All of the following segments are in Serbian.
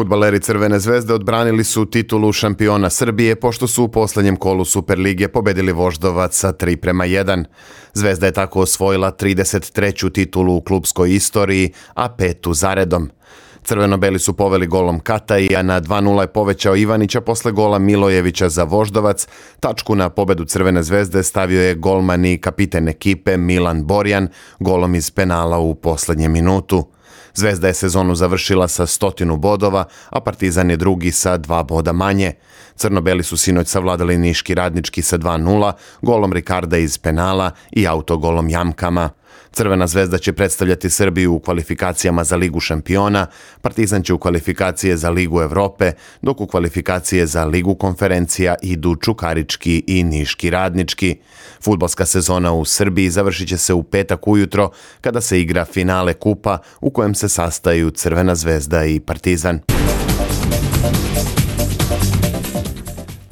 Futbaleri Crvene zvezde odbranili su titulu šampiona Srbije pošto su u poslednjem kolu Superlige pobedili Voždovac sa 3 prema 1. Zvezda je tako osvojila 33. titulu u klubskoj istoriji, a petu zaredom. Crveno-beli su poveli golom Kataji, a na 2-0 je povećao Ivanića posle gola Milojevića za Voždovac. Tačku na pobedu Crvene zvezde stavio je golman i kapiten ekipe Milan Borjan golom iz penala u poslednjem minutu. Zvezda je sezonu završila sa stotinu bodova, a Partizan je drugi sa dva boda manje. Crnobeli su sinoć savladali Niški radnički sa 2-0, golom Rikarda iz penala i autogolom Jamkama. Crvena zvezda će predstavljati Srbiju u kvalifikacijama za Ligu šampiona, Partizan će u kvalifikacije za Ligu Evrope, dok u kvalifikacije za Ligu konferencija idu Čukarički i Niški radnički. Futbalska sezona u Srbiji završit će se u petak ujutro kada se igra finale kupa u kojem se sastaju Crvena zvezda i Partizan.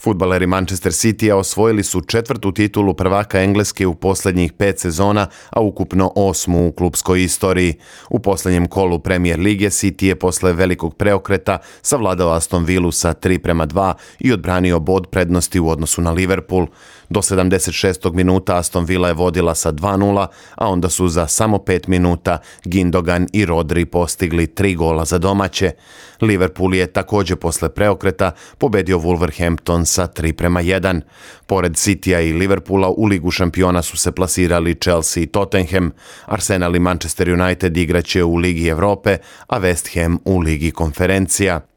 Futbaleri Manchester City-a osvojili su četvrtu titulu prvaka Engleske u poslednjih pet sezona, a ukupno osmu u klubskoj istoriji. U poslednjem kolu Premier Lige City je posle velikog preokreta savladao Aston Villa sa 3 prema 2 i odbranio bod prednosti u odnosu na Liverpool. Do 76. minuta Aston Villa je vodila sa 2-0, a onda su za samo 5 minuta Gindogan i Rodri postigli tri gola za domaće. Liverpool je takođe posle preokreta pobedio Wolverhampton sa 3 prema 1. Pored Citya i Liverpoola u Ligu šampiona su se plasirali Chelsea i Tottenham, Arsenal i Manchester United igraće u Ligi Evrope, a West Ham u Ligi konferencija.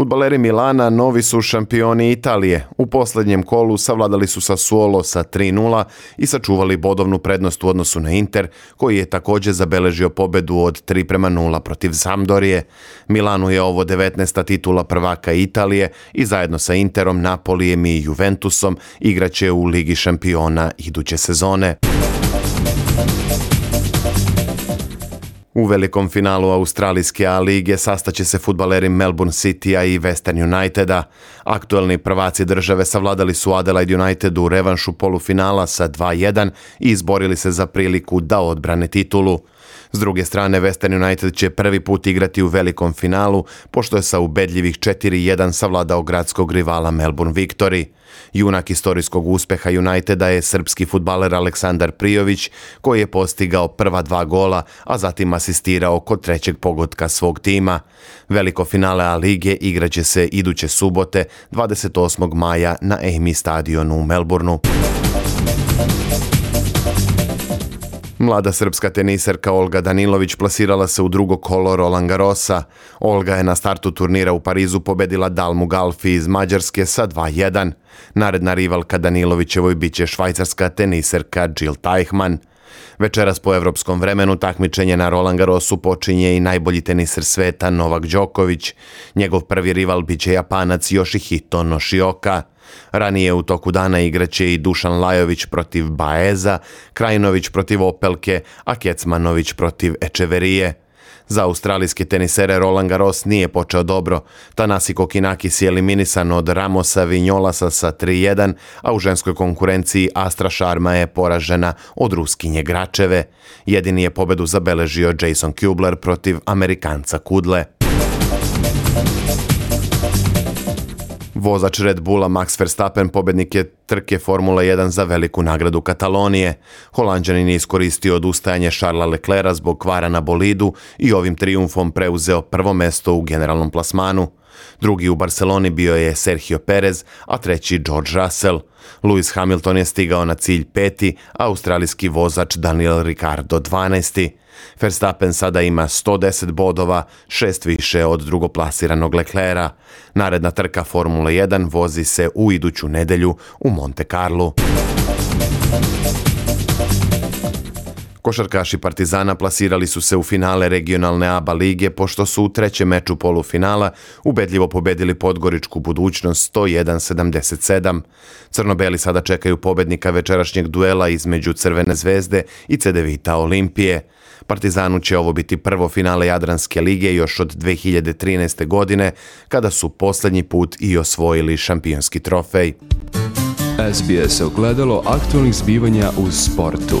Futbaleri Milana novi su šampioni Italije. U poslednjem kolu savladali su sa Suolo sa 3-0 i sačuvali bodovnu prednost u odnosu na Inter, koji je takođe zabeležio pobedu od 3 prema 0 protiv Sampdorije. Milanu je ovo 19. titula prvaka Italije i zajedno sa Interom, Napolijem i Juventusom igraće u Ligi šampiona iduće sezone. U velikom finalu Australijske A lige sastaće se futbaleri Melbourne City-a i Western Uniteda. Aktuelni prvaci države savladali su Adelaide United u revanšu polufinala sa 2-1 i izborili se za priliku da odbrane titulu. S druge strane, Western United će prvi put igrati u velikom finalu, pošto je sa ubedljivih 4-1 savladao gradskog rivala Melbourne Victory. Junak istorijskog uspeha Uniteda je srpski futbaler Aleksandar Prijović, koji je postigao prva dva gola, a zatim asistirao kod trećeg pogotka svog tima. Veliko finale A lige igraće se iduće subote, 28. maja na Amy stadionu u Melbourneu. Mlada srpska teniserka Olga Danilović plasirala se u drugo kolo Roland Garrosa. Olga je na startu turnira u Parizu pobedila Dalmu Galfi iz Mađarske sa 2-1. Naredna rivalka Danilovićevoj biće švajcarska teniserka Jill Teichmann. Večeras po evropskom vremenu takmičenje na Roland Garrosu počinje i najbolji teniser sveta Novak Đoković. Njegov prvi rival biće Japanac Yoshihito Noshioka. Ranije u toku dana igraće i Dušan Lajović protiv Baeza, Krajinović protiv Opelke, a Kecmanović protiv Ečeverije. Za australijske tenisere Roland Garros nije počeo dobro. Tanasi Kokinakis je eliminisan od Ramosa Vinjolasa sa 3-1, a u ženskoj konkurenciji Astra Sharma je poražena od Ruskinje Gračeve. Jedini je pobedu zabeležio Jason Kubler protiv Amerikanca Kudle. Vozač Red Bulla Max Verstappen pobednik je trke Formula 1 za veliku nagradu Katalonije. Holandjanin je iskoristio odustajanje Šarla Leclera zbog kvara na bolidu i ovim triumfom preuzeo prvo mesto u generalnom plasmanu. Drugi u Barceloni bio je Sergio Perez, a treći George Russell. Lewis Hamilton je stigao na cilj peti, a australijski vozač Daniel Ricardo 12. Verstappen sada ima 110 bodova, šest više od drugoplasiranog Leclera. Naredna trka Formula 1 vozi se u iduću nedelju u Monte Carlo. Košarkaši Partizana plasirali su se u finale regionalne ABA lige pošto su u trećem meču polufinala ubedljivo pobedili Podgoričku budućnost 101-77. Crnobeli sada čekaju pobednika večerašnjeg duela između Crvene zvezde i Cedevita Olimpije. Partizanu će ovo biti prvo finale Jadranske lige još od 2013. godine, kada su poslednji put i osvojili šampionski trofej. SBS ogledalo aktualnih zbivanja u sportu.